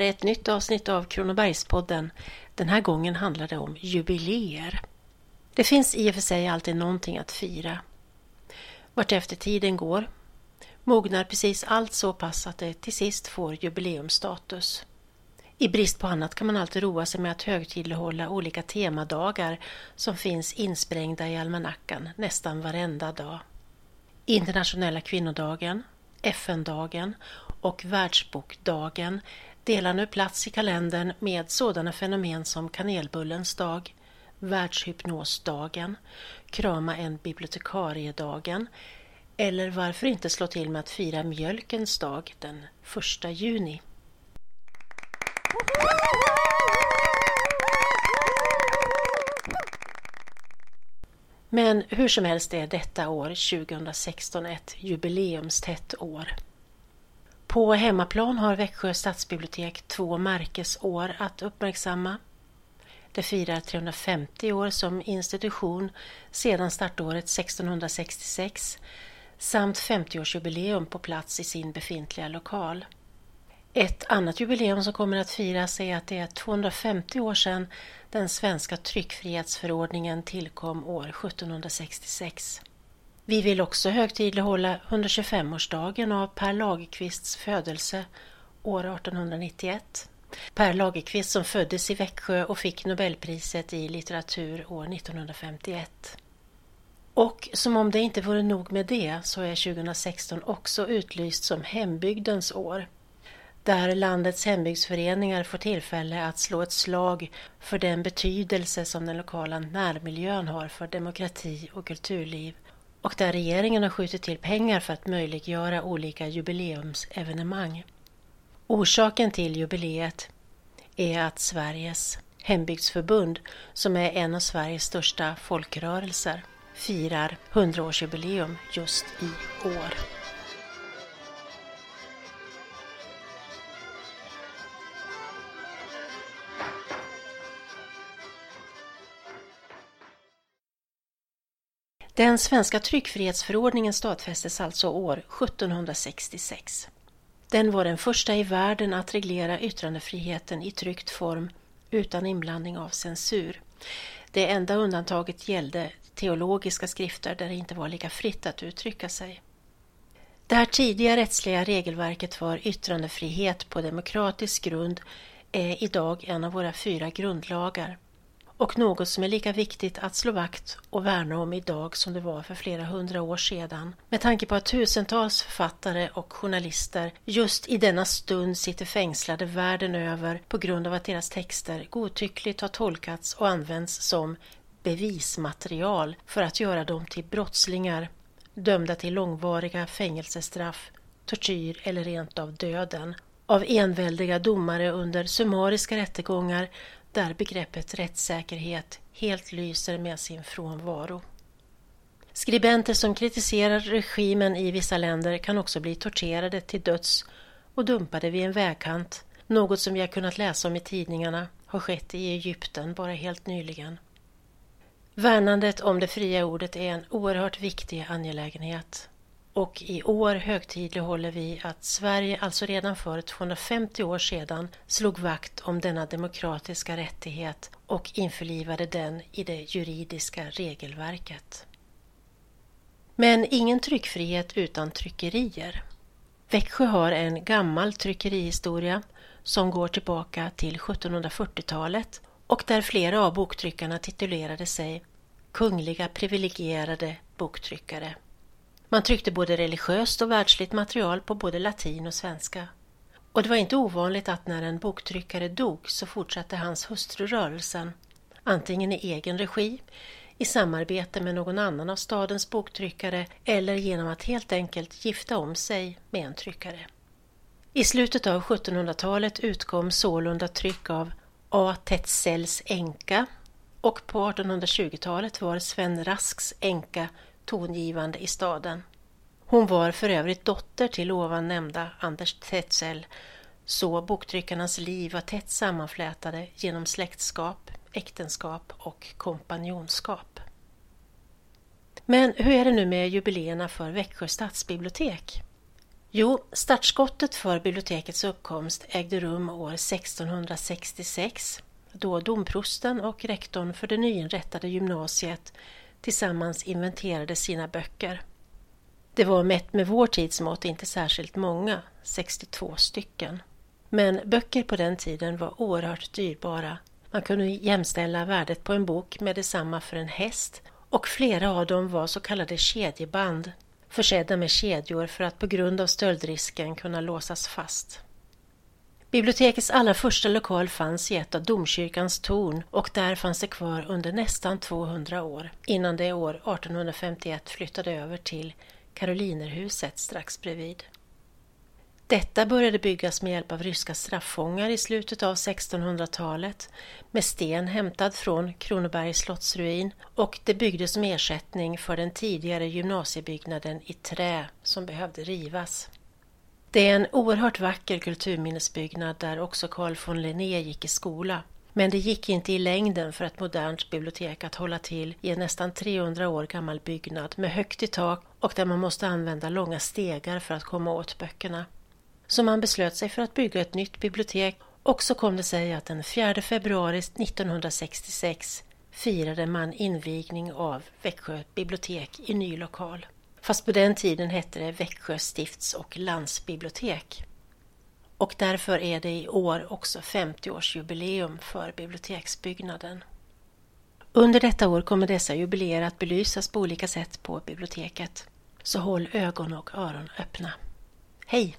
här är ett nytt avsnitt av Kronobergspodden. Den här gången handlar det om jubileer. Det finns i och för sig alltid någonting att fira. Vartefter tiden går mognar precis allt så pass att det till sist får jubileumstatus. I brist på annat kan man alltid roa sig med att högtidlighålla olika temadagar som finns insprängda i almanackan nästan varenda dag. Internationella kvinnodagen, FN-dagen och Världsbokdagen delar nu plats i kalendern med sådana fenomen som kanelbullens dag, världshypnosdagen, krama en bibliotekariedagen eller varför inte slå till med att fira mjölkens dag den 1 juni. Men hur som helst är detta år 2016 ett jubileumstätt år. På hemmaplan har Växjö stadsbibliotek två märkesår att uppmärksamma. Det firar 350 år som institution sedan startåret 1666 samt 50-årsjubileum på plats i sin befintliga lokal. Ett annat jubileum som kommer att firas är att det är 250 år sedan den svenska tryckfrihetsförordningen tillkom år 1766. Vi vill också högtidlighålla 125-årsdagen av Per Lagerkvists födelse år 1891. Per Lagerkvist som föddes i Växjö och fick Nobelpriset i litteratur år 1951. Och som om det inte vore nog med det så är 2016 också utlyst som hembygdens år där landets hembygdsföreningar får tillfälle att slå ett slag för den betydelse som den lokala närmiljön har för demokrati och kulturliv och där regeringen har skjutit till pengar för att möjliggöra olika jubileumsevenemang. Orsaken till jubileet är att Sveriges hembygdsförbund, som är en av Sveriges största folkrörelser, firar 100-årsjubileum just i år. Den svenska tryckfrihetsförordningen stadfästes alltså år 1766. Den var den första i världen att reglera yttrandefriheten i tryckt form utan inblandning av censur. Det enda undantaget gällde teologiska skrifter där det inte var lika fritt att uttrycka sig. Det här tidiga rättsliga regelverket för yttrandefrihet på demokratisk grund är idag en av våra fyra grundlagar och något som är lika viktigt att slå vakt och värna om idag som det var för flera hundra år sedan. Med tanke på att tusentals författare och journalister just i denna stund sitter fängslade världen över på grund av att deras texter godtyckligt har tolkats och använts som bevismaterial för att göra dem till brottslingar dömda till långvariga fängelsestraff, tortyr eller rent av döden av enväldiga domare under summariska rättegångar där begreppet rättssäkerhet helt lyser med sin frånvaro. Skribenter som kritiserar regimen i vissa länder kan också bli torterade till döds och dumpade vid en vägkant, något som vi har kunnat läsa om i tidningarna har skett i Egypten bara helt nyligen. Värnandet om det fria ordet är en oerhört viktig angelägenhet. Och i år högtidlighåller vi att Sverige alltså redan för 250 år sedan slog vakt om denna demokratiska rättighet och införlivade den i det juridiska regelverket. Men ingen tryckfrihet utan tryckerier. Växjö har en gammal tryckerihistoria som går tillbaka till 1740-talet och där flera av boktryckarna titulerade sig Kungliga privilegierade boktryckare. Man tryckte både religiöst och världsligt material på både latin och svenska. Och det var inte ovanligt att när en boktryckare dog så fortsatte hans hustru rörelsen, antingen i egen regi, i samarbete med någon annan av stadens boktryckare eller genom att helt enkelt gifta om sig med en tryckare. I slutet av 1700-talet utkom sålunda tryck av A. Tetzels änka och på 1820-talet var Sven Rasks änka tongivande i staden. Hon var för övrigt dotter till ovan nämnda Anders Tetzel, så boktryckarnas liv var tätt sammanflätade genom släktskap, äktenskap och kompanjonskap. Men hur är det nu med jubileerna för Växjö stadsbibliotek? Jo, startskottet för bibliotekets uppkomst ägde rum år 1666 då domprosten och rektorn för det nyinrättade gymnasiet tillsammans inventerade sina böcker. Det var mätt med vår tids mått inte särskilt många, 62 stycken. Men böcker på den tiden var oerhört dyrbara. Man kunde jämställa värdet på en bok med detsamma för en häst och flera av dem var så kallade kedjeband försedda med kedjor för att på grund av stöldrisken kunna låsas fast. Bibliotekets allra första lokal fanns i ett av domkyrkans torn och där fanns det kvar under nästan 200 år innan det år 1851 flyttade över till Karolinerhuset strax bredvid. Detta började byggas med hjälp av ryska straffångar i slutet av 1600-talet med sten hämtad från Kronobergs slottsruin och det byggdes som ersättning för den tidigare gymnasiebyggnaden i trä som behövde rivas. Det är en oerhört vacker kulturminnesbyggnad där också Carl von Linné gick i skola. Men det gick inte i längden för ett modernt bibliotek att hålla till i en nästan 300 år gammal byggnad med högt i tak och där man måste använda långa stegar för att komma åt böckerna. Så man beslöt sig för att bygga ett nytt bibliotek och så kom det sig att den 4 februari 1966 firade man invigning av Växjö bibliotek i ny lokal. Fast på den tiden hette det Växjö stifts och landsbibliotek. Och därför är det i år också 50-årsjubileum för biblioteksbyggnaden. Under detta år kommer dessa jubileer att belysas på olika sätt på biblioteket. Så håll ögon och öron öppna. Hej!